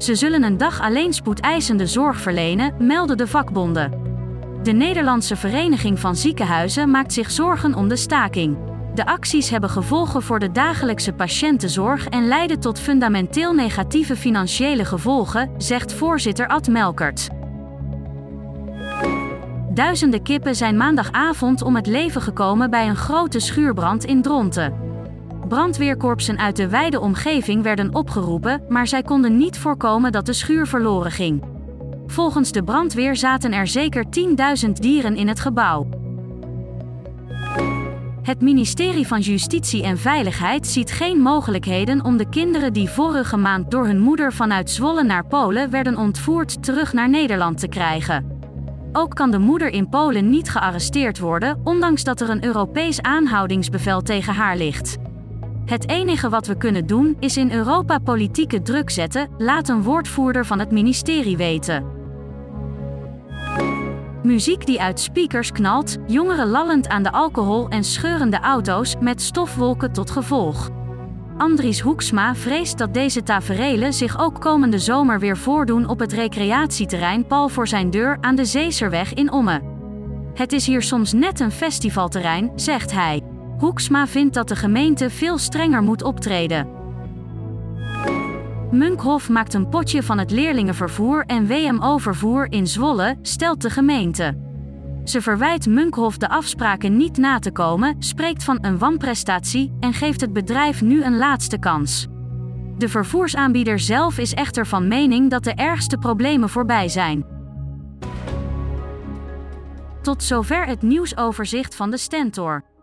Ze zullen een dag alleen spoedeisende zorg verlenen, melden de vakbonden. De Nederlandse Vereniging van Ziekenhuizen maakt zich zorgen om de staking. De acties hebben gevolgen voor de dagelijkse patiëntenzorg en leiden tot fundamenteel negatieve financiële gevolgen, zegt voorzitter Ad Melkert. Duizenden kippen zijn maandagavond om het leven gekomen bij een grote schuurbrand in Dronten. Brandweerkorpsen uit de wijde omgeving werden opgeroepen, maar zij konden niet voorkomen dat de schuur verloren ging. Volgens de brandweer zaten er zeker 10.000 dieren in het gebouw. Het ministerie van Justitie en Veiligheid ziet geen mogelijkheden om de kinderen die vorige maand door hun moeder vanuit Zwolle naar Polen werden ontvoerd terug naar Nederland te krijgen. Ook kan de moeder in Polen niet gearresteerd worden, ondanks dat er een Europees aanhoudingsbevel tegen haar ligt. Het enige wat we kunnen doen is in Europa politieke druk zetten, laat een woordvoerder van het ministerie weten. Muziek die uit speakers knalt, jongeren lallend aan de alcohol en scheurende auto's met stofwolken tot gevolg. Andries Hoeksma vreest dat deze taferelen zich ook komende zomer weer voordoen op het recreatieterrein Pal voor zijn deur aan de Zeeserweg in Ommen. Het is hier soms net een festivalterrein, zegt hij. Hoeksma vindt dat de gemeente veel strenger moet optreden. Munkhof maakt een potje van het leerlingenvervoer en WMO-vervoer in Zwolle, stelt de gemeente. Ze verwijt Munkhof de afspraken niet na te komen, spreekt van een wanprestatie en geeft het bedrijf nu een laatste kans. De vervoersaanbieder zelf is echter van mening dat de ergste problemen voorbij zijn. Tot zover het nieuwsoverzicht van de Stentor.